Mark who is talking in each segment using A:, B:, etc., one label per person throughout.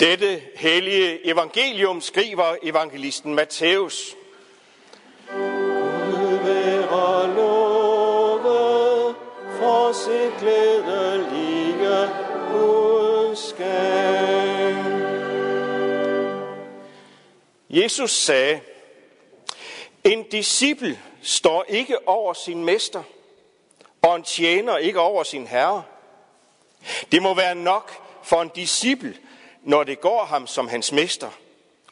A: Dette hellige evangelium skriver evangelisten Matthæus.
B: Gud være lovet for sit glædelige budskab.
A: Jesus sagde, en disciple står ikke over sin mester, og en tjener ikke over sin herre. Det må være nok for en disciple, når det går ham som hans mester,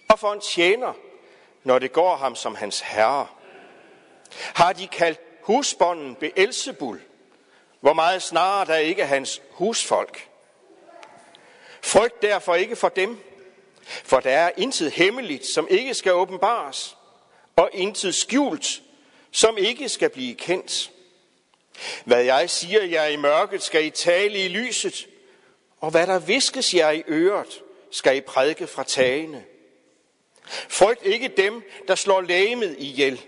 A: og for en tjener, når det går ham som hans herre. Har de kaldt husbonden Beelzebul, hvor meget snarere der ikke hans husfolk. Frygt derfor ikke for dem, for der er intet hemmeligt, som ikke skal åbenbares, og intet skjult, som ikke skal blive kendt. Hvad jeg siger jer i mørket, skal I tale i lyset, og hvad der viskes jer i øret, skal I prædike fra tagene. Frygt ikke dem, der slår lægemet ihjel,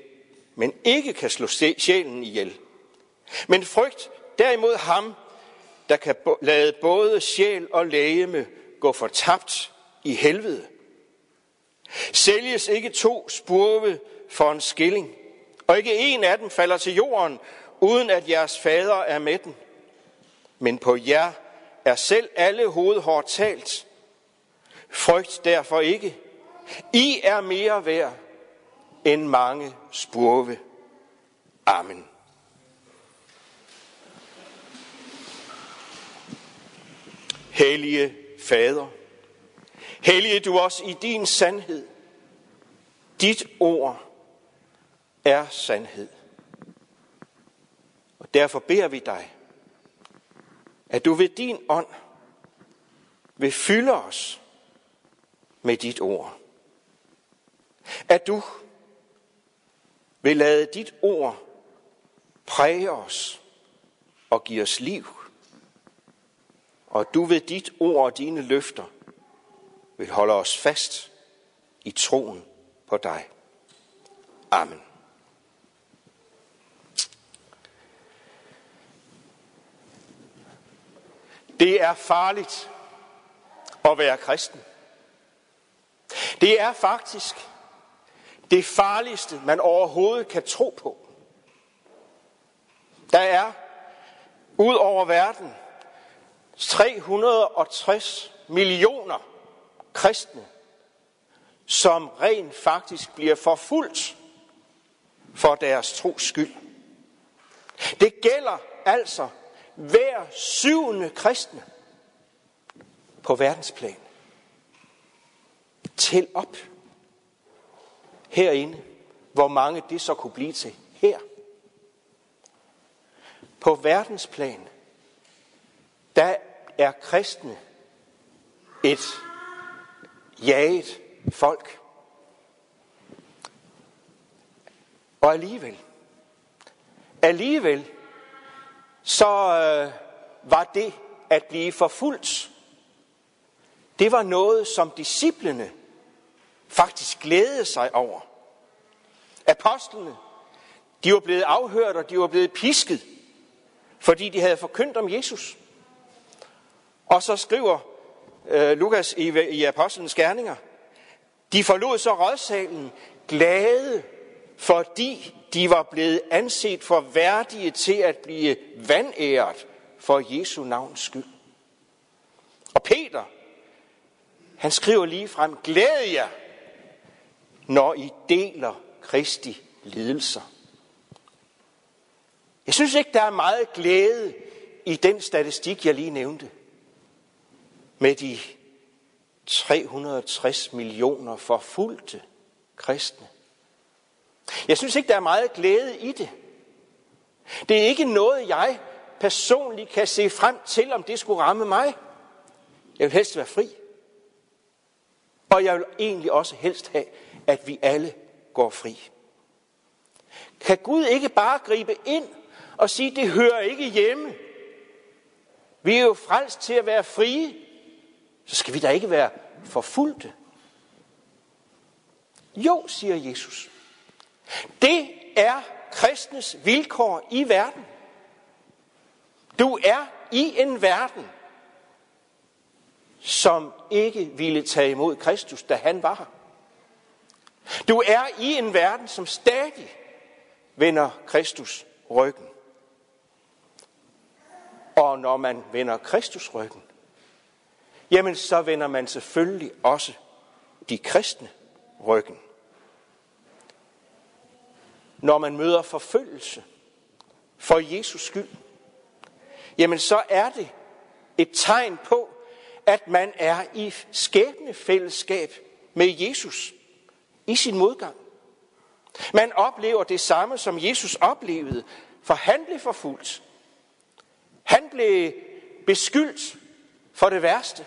A: men ikke kan slå sjælen ihjel. Men frygt derimod ham, der kan lade både sjæl og lægeme gå fortabt i helvede. Sælges ikke to spurve for en skilling, og ikke en af dem falder til jorden, uden at jeres fader er med den. Men på jer er selv alle hovedhår talt. Frygt derfor ikke. I er mere værd end mange spurve. Amen. Hellige Fader, hellige du os i din sandhed. Dit ord er sandhed. Og derfor beder vi dig, at du ved din ånd vil fylde os med dit ord. At du vil lade dit ord præge os og give os liv. Og du ved dit ord og dine løfter vil holde os fast i troen på dig. Amen. Det er farligt at være kristen. Det er faktisk det farligste, man overhovedet kan tro på. Der er ud over verden 360 millioner kristne, som rent faktisk bliver forfulgt for deres tros skyld. Det gælder altså hver syvende kristne på verdensplan. Tæl op herinde, hvor mange det så kunne blive til her. På verdensplan, der er kristne et jaget folk. Og alligevel, alligevel, så øh, var det at blive forfulgt, det var noget, som disciplene faktisk glædede sig over. Apostlene, de var blevet afhørt, og de var blevet pisket, fordi de havde forkyndt om Jesus. Og så skriver øh, Lukas i, i Apostlenes Gerninger, de forlod så rådsalen glade, fordi de var blevet anset for værdige til at blive vandæret for Jesu navns skyld. Og Peter, han skriver lige frem, glæd jer, når I deler Kristi lidelser. Jeg synes ikke, der er meget glæde i den statistik, jeg lige nævnte. Med de 360 millioner forfulgte kristne. Jeg synes ikke, der er meget glæde i det. Det er ikke noget, jeg personligt kan se frem til, om det skulle ramme mig. Jeg vil helst være fri. Og jeg vil egentlig også helst have, at vi alle går fri. Kan Gud ikke bare gribe ind og sige, det hører ikke hjemme? Vi er jo frelst til at være frie. Så skal vi da ikke være forfulgte. Jo, siger Jesus. Det er kristnes vilkår i verden. Du er i en verden, som ikke ville tage imod Kristus, da han var her. Du er i en verden, som stadig vender Kristus ryggen. Og når man vender Kristus ryggen, jamen så vender man selvfølgelig også de kristne ryggen. Når man møder forfølgelse for Jesus skyld, jamen så er det et tegn på, at man er i skæbnefællesskab med Jesus i sin modgang. Man oplever det samme, som Jesus oplevede, for han blev forfulgt. Han blev beskyldt for det værste.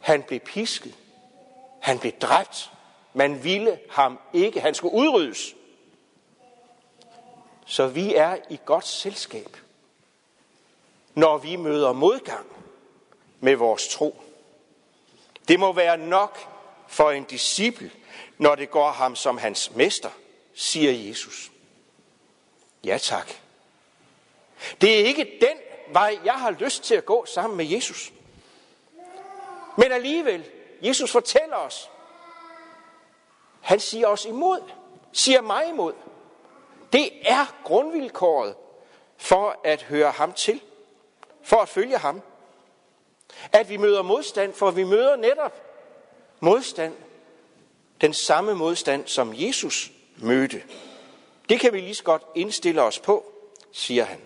A: Han blev pisket. Han blev dræbt. Man ville ham ikke. Han skulle udryddes. Så vi er i godt selskab, når vi møder modgang med vores tro. Det må være nok for en disciple, når det går ham som hans mester, siger Jesus. Ja tak. Det er ikke den vej, jeg har lyst til at gå sammen med Jesus. Men alligevel, Jesus fortæller os, han siger os imod, siger mig imod. Det er grundvilkåret for at høre ham til, for at følge ham. At vi møder modstand, for vi møder netop modstand, den samme modstand, som Jesus mødte. Det kan vi lige så godt indstille os på, siger han.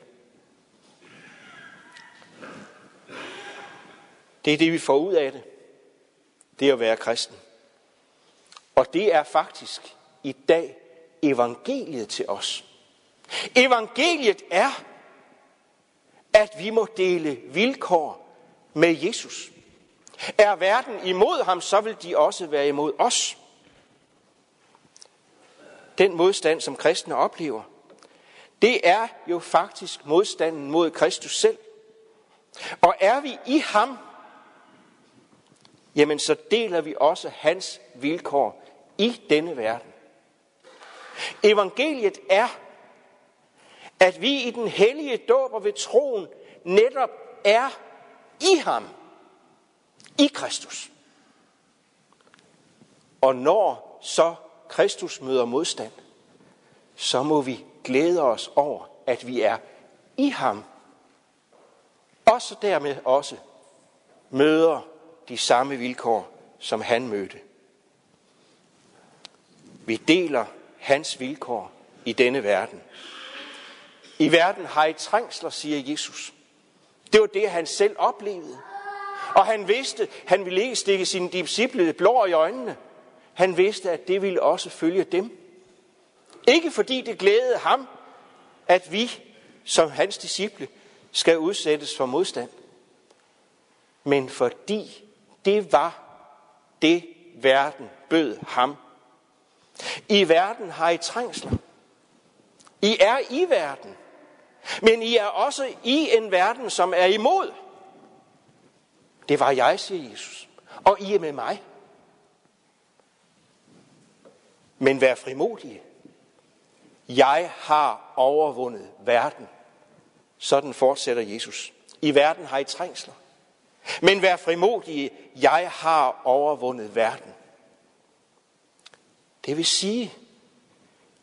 A: Det er det, vi får ud af det. Det er at være kristen. Og det er faktisk i dag evangeliet til os. Evangeliet er, at vi må dele vilkår med Jesus. Er verden imod ham, så vil de også være imod os. Den modstand, som kristne oplever, det er jo faktisk modstanden mod Kristus selv. Og er vi i ham, jamen så deler vi også hans vilkår i denne verden. Evangeliet er, at vi i den hellige dåb og ved troen netop er i ham, i Kristus. Og når så Kristus møder modstand, så må vi glæde os over, at vi er i ham. Og så dermed også møder de samme vilkår, som han mødte. Vi deler hans vilkår i denne verden. I verden har I trængsler, siger Jesus. Det var det, han selv oplevede. Og han vidste, han ville ikke stikke sine disciple blå i øjnene. Han vidste, at det ville også følge dem. Ikke fordi det glædede ham, at vi som hans disciple skal udsættes for modstand. Men fordi det var det, verden bød ham. I verden har I trængsler. I er i verden. Men I er også i en verden, som er imod. Det var jeg, siger Jesus. Og I er med mig. Men vær frimodige. Jeg har overvundet verden. Sådan fortsætter Jesus. I verden har I trængsler. Men vær frimodige. Jeg har overvundet verden. Det vil sige,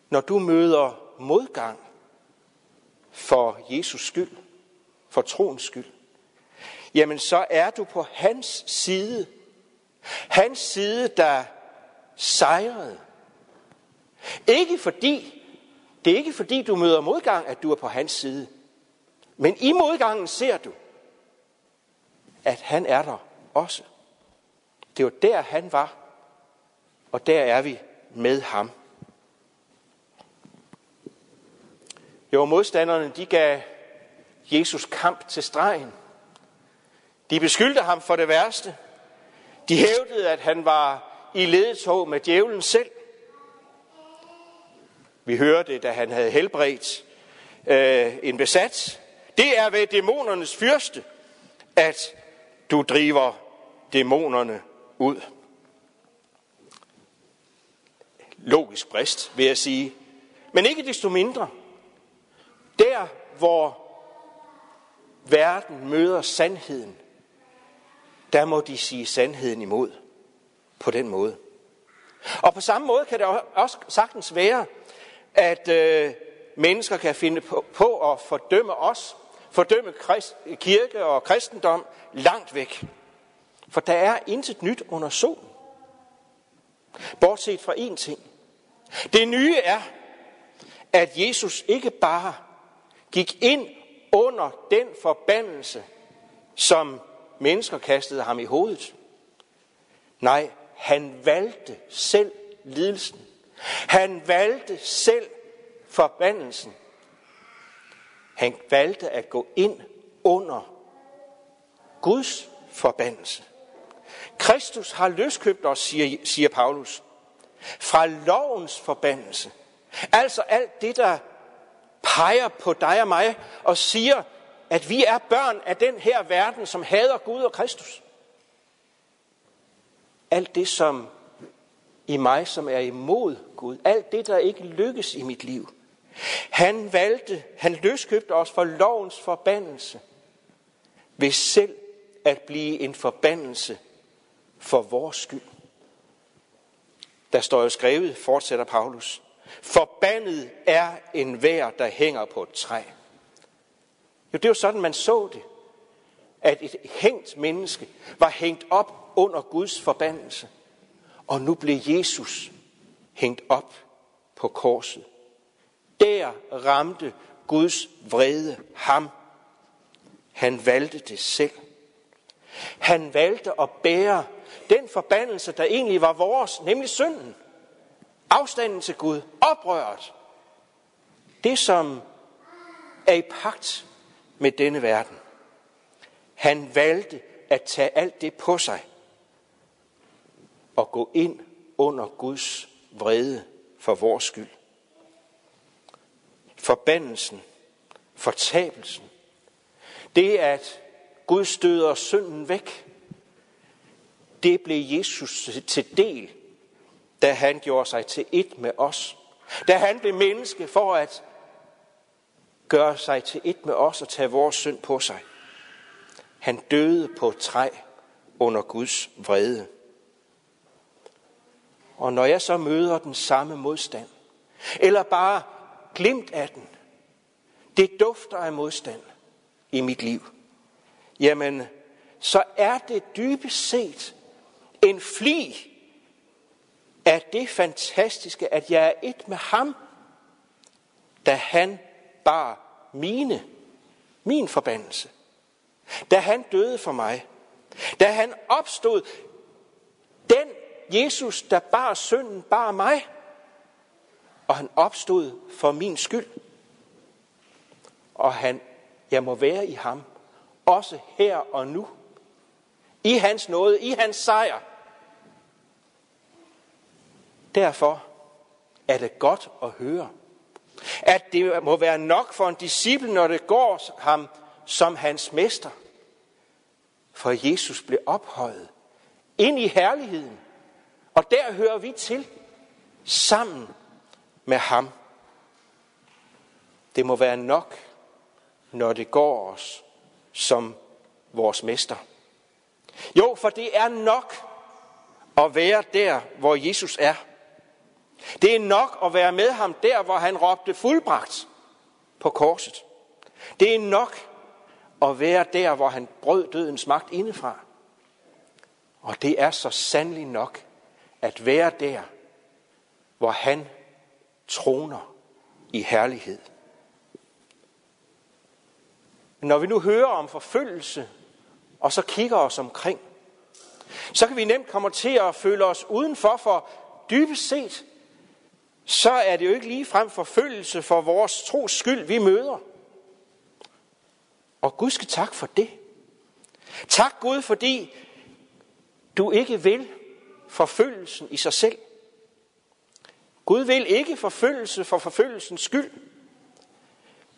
A: når du møder modgang for Jesus skyld, for troens skyld, jamen så er du på hans side. Hans side, der sejrede. Ikke fordi, det er ikke fordi du møder modgang, at du er på hans side. Men i modgangen ser du, at han er der også. Det var der, han var, og der er vi med ham. Jo, modstanderne, de gav Jesus kamp til stregen. De beskyldte ham for det værste. De hævdede, at han var i ledetog med djævlen selv. Vi hørte, da han havde helbredt øh, en besat. Det er ved dæmonernes fyrste, at du driver dæmonerne ud. Logisk brist, vil jeg sige. Men ikke desto mindre. Der, hvor verden møder sandheden, der må de sige sandheden imod på den måde. Og på samme måde kan det også sagtens være, at øh, mennesker kan finde på, på at fordømme os, fordømme krist, kirke og kristendom langt væk. For der er intet nyt under solen. Bortset fra én ting. Det nye er, at Jesus ikke bare gik ind under den forbandelse, som mennesker kastede ham i hovedet. Nej, han valgte selv lidelsen. Han valgte selv forbandelsen. Han valgte at gå ind under Guds forbandelse. Kristus har løskøbt os, siger, siger Paulus, fra lovens forbandelse. Altså alt det, der peger på dig og mig og siger, at vi er børn af den her verden, som hader Gud og Kristus. Alt det, som i mig, som er imod Gud. Alt det, der ikke lykkes i mit liv. Han valgte, han løskøbte os for lovens forbandelse, ved selv at blive en forbandelse for vores skyld. Der står jo skrevet, fortsætter Paulus, forbandet er en vær, der hænger på et træ. Jo, det er jo sådan, man så det. At et hængt menneske var hængt op under Guds forbandelse. Og nu blev Jesus hængt op på korset. Der ramte Guds vrede ham. Han valgte det selv. Han valgte at bære den forbandelse, der egentlig var vores, nemlig synden. Afstanden til Gud, oprøret. Det, som er i pagt med denne verden. Han valgte at tage alt det på sig og gå ind under Guds vrede for vores skyld. Forbandelsen, fortabelsen, det at Gud støder synden væk, det blev Jesus til del, da han gjorde sig til et med os. Da han blev menneske for at gøre sig til et med os og tage vores synd på sig. Han døde på et træ under Guds vrede. Og når jeg så møder den samme modstand, eller bare glimt af den, det dufter af modstand i mit liv, jamen, så er det dybest set en fli af det fantastiske, at jeg er et med ham, da han bar mine, min forbandelse. Da han døde for mig. Da han opstod. Den Jesus, der bar synden, bar mig. Og han opstod for min skyld. Og han, jeg må være i ham. Også her og nu. I hans nåde, i hans sejr. Derfor er det godt at høre, at det må være nok for en disciple, når det går ham som hans mester. For Jesus blev ophøjet ind i herligheden, og der hører vi til sammen med ham. Det må være nok, når det går os som vores mester. Jo, for det er nok at være der, hvor Jesus er. Det er nok at være med ham der, hvor han råbte fuldbragt på korset. Det er nok at være der, hvor han brød dødens magt indefra. Og det er så sandelig nok at være der, hvor han troner i herlighed. Når vi nu hører om forfølgelse, og så kigger os omkring, så kan vi nemt komme til at føle os udenfor, for dybest set, så er det jo ikke lige frem forfølgelse for vores tros skyld, vi møder. Og Gud skal tak for det. Tak Gud, fordi du ikke vil forfølgelsen i sig selv. Gud vil ikke forfølgelse for forfølgelsens skyld,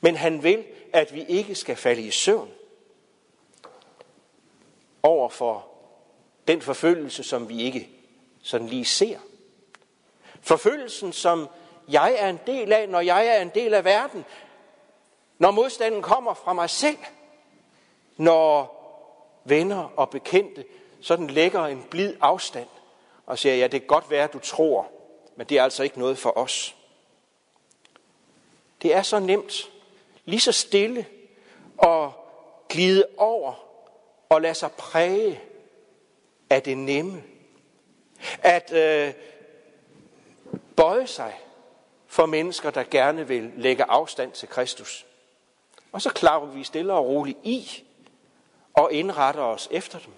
A: men han vil, at vi ikke skal falde i søvn over for den forfølgelse, som vi ikke sådan lige ser. Forfølgelsen, som jeg er en del af, når jeg er en del af verden. Når modstanden kommer fra mig selv. Når venner og bekendte sådan lægger en blid afstand og siger, ja, det kan godt være, du tror, men det er altså ikke noget for os. Det er så nemt, lige så stille, at glide over og lade sig præge af det nemme. At øh, bøje sig for mennesker, der gerne vil lægge afstand til Kristus. Og så klarer vi stille og roligt i og indretter os efter dem.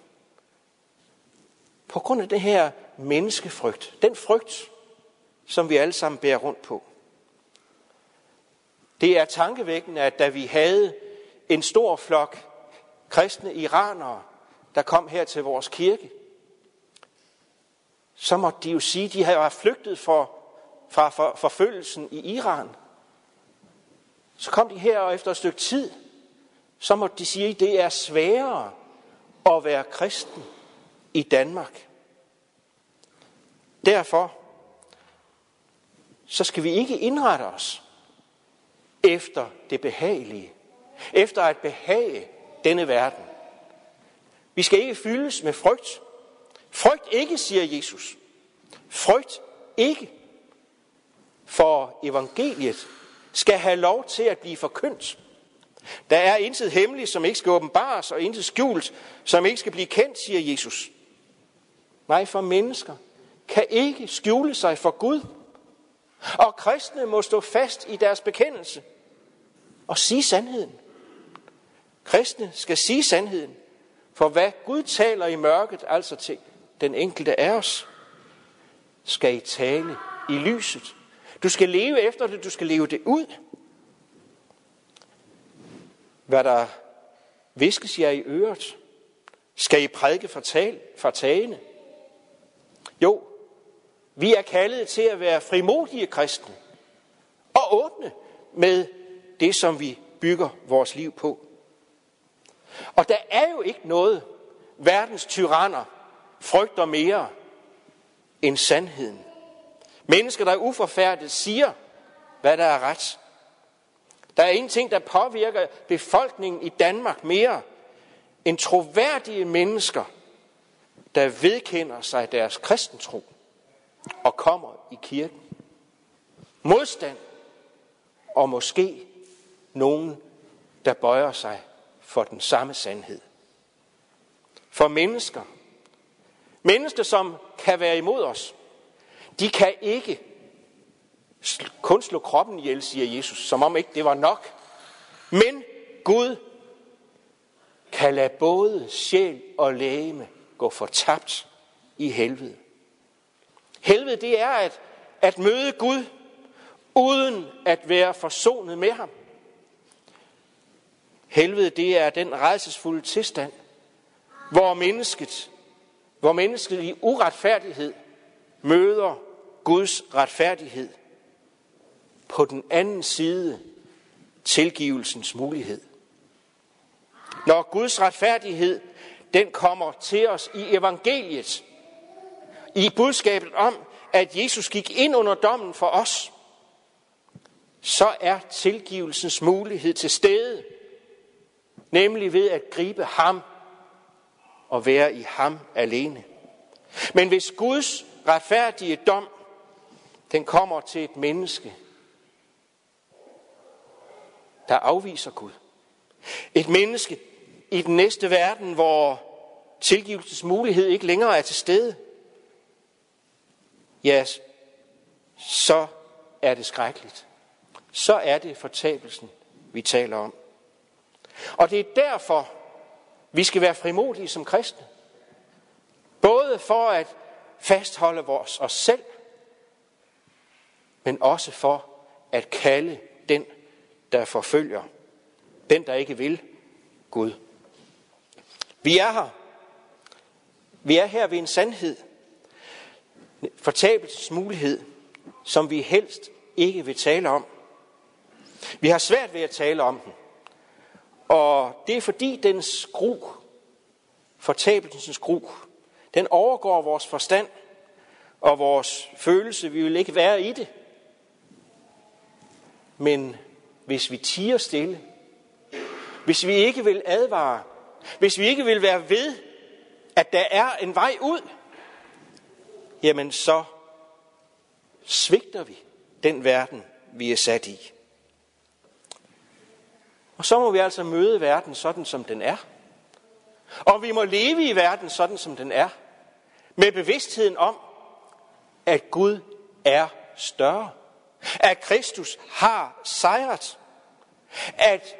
A: På grund af det her menneskefrygt, den frygt, som vi alle sammen bærer rundt på. Det er tankevækkende, at da vi havde en stor flok kristne iranere, der kom her til vores kirke, så måtte de jo sige, at de havde flygtet for, fra for, forfølgelsen i Iran. Så kom de her, og efter et stykke tid, så måtte de sige, at det er sværere at være kristen i Danmark. Derfor så skal vi ikke indrette os efter det behagelige, efter at behage denne verden. Vi skal ikke fyldes med frygt. Frygt ikke, siger Jesus. Frygt ikke. For evangeliet skal have lov til at blive forkyndt. Der er intet hemmeligt, som ikke skal åbenbares, og intet skjult, som ikke skal blive kendt, siger Jesus. Nej, for mennesker kan ikke skjule sig for Gud. Og kristne må stå fast i deres bekendelse og sige sandheden. Kristne skal sige sandheden, for hvad Gud taler i mørket, altså til den enkelte af os, skal I tale i lyset. Du skal leve efter det, du skal leve det ud. Hvad der viskes jer i øret, skal I prædike for tal, for tagene. Jo, vi er kaldet til at være frimodige kristne og åbne med det, som vi bygger vores liv på. Og der er jo ikke noget, verdens tyranner frygter mere end sandheden. Mennesker, der er uforfærdet, siger, hvad der er ret. Der er ingenting, der påvirker befolkningen i Danmark mere end troværdige mennesker, der vedkender sig deres kristentro og kommer i kirken. Modstand og måske nogen, der bøjer sig for den samme sandhed. For mennesker, mennesker som kan være imod os, de kan ikke kun slå kroppen ihjel, siger Jesus, som om ikke det var nok. Men Gud kan lade både sjæl og lægeme gå fortabt i helvede. Helvede, det er at, at møde Gud, uden at være forsonet med ham. Helvede, det er den rejsesfulde tilstand, hvor mennesket, hvor mennesket i uretfærdighed møder Guds retfærdighed. På den anden side tilgivelsens mulighed. Når Guds retfærdighed, den kommer til os i evangeliet, i budskabet om, at Jesus gik ind under dommen for os, så er tilgivelsens mulighed til stede, nemlig ved at gribe ham og være i ham alene. Men hvis Guds retfærdige dom, den kommer til et menneske, der afviser Gud. Et menneske i den næste verden, hvor tilgivelsens mulighed ikke længere er til stede ja, så er det skrækkeligt. Så er det fortabelsen, vi taler om. Og det er derfor, vi skal være frimodige som kristne. Både for at fastholde vores, os selv, men også for at kalde den, der forfølger, den, der ikke vil Gud. Vi er her. Vi er her ved en sandhed, fortabelsesmulighed, som vi helst ikke vil tale om. Vi har svært ved at tale om den. Og det er fordi dens gru, fortabelsens gru, den overgår vores forstand og vores følelse. Vi vil ikke være i det. Men hvis vi tiger stille, hvis vi ikke vil advare, hvis vi ikke vil være ved, at der er en vej ud, jamen så svigter vi den verden, vi er sat i. Og så må vi altså møde verden sådan, som den er. Og vi må leve i verden sådan, som den er. Med bevidstheden om, at Gud er større. At Kristus har sejret. At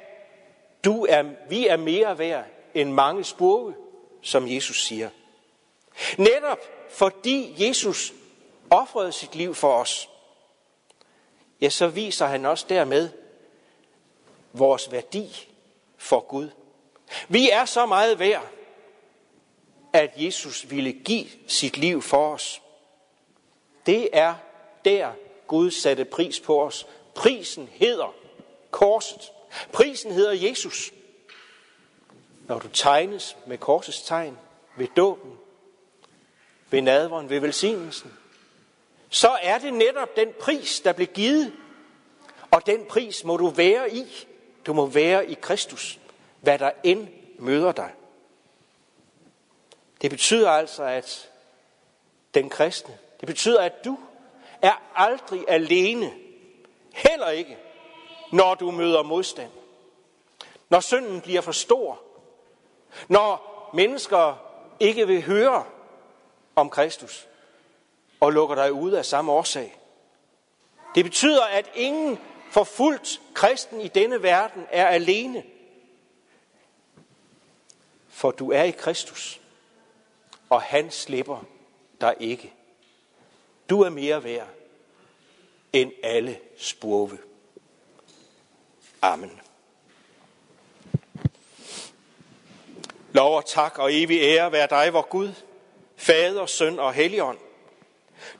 A: du er, vi er mere værd end mange spurve, som Jesus siger. Netop fordi Jesus offrede sit liv for os, ja, så viser han også dermed vores værdi for Gud. Vi er så meget værd, at Jesus ville give sit liv for os. Det er der, Gud satte pris på os. Prisen hedder korset. Prisen hedder Jesus. Når du tegnes med korsets tegn ved dåben, ved nadveren, ved velsignelsen, så er det netop den pris, der blev givet. Og den pris må du være i. Du må være i Kristus, hvad der end møder dig. Det betyder altså, at den kristne, det betyder, at du er aldrig alene. Heller ikke, når du møder modstand. Når synden bliver for stor. Når mennesker ikke vil høre om Kristus og lukker dig ud af samme årsag. Det betyder, at ingen forfulgt kristen i denne verden er alene. For du er i Kristus, og han slipper dig ikke. Du er mere værd end alle spurve. Amen. Lov og tak og evig ære være dig, vor Gud, Fader, Søn og Helligånd.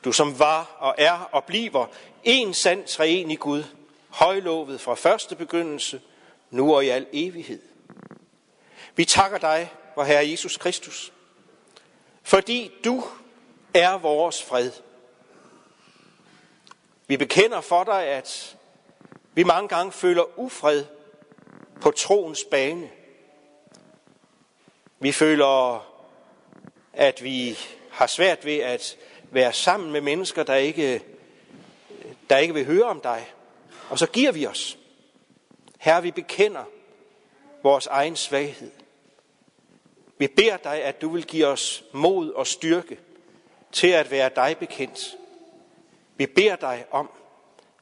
A: Du som var og er og bliver en sand treenig i Gud, højlovet fra første begyndelse, nu og i al evighed. Vi takker dig, vor Herre Jesus Kristus, fordi du er vores fred. Vi bekender for dig, at vi mange gange føler ufred på troens bane. Vi føler, at vi har svært ved at være sammen med mennesker, der ikke, der ikke vil høre om dig. Og så giver vi os. Herre, vi bekender vores egen svaghed. Vi beder dig, at du vil give os mod og styrke til at være dig bekendt. Vi beder dig om,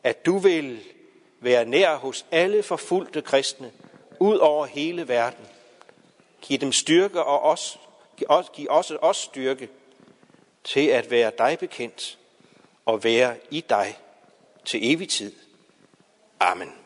A: at du vil være nær hos alle forfulgte kristne ud over hele verden. Giv dem styrke og os, giv også os styrke til at være dig bekendt og være i dig til evig tid. Amen.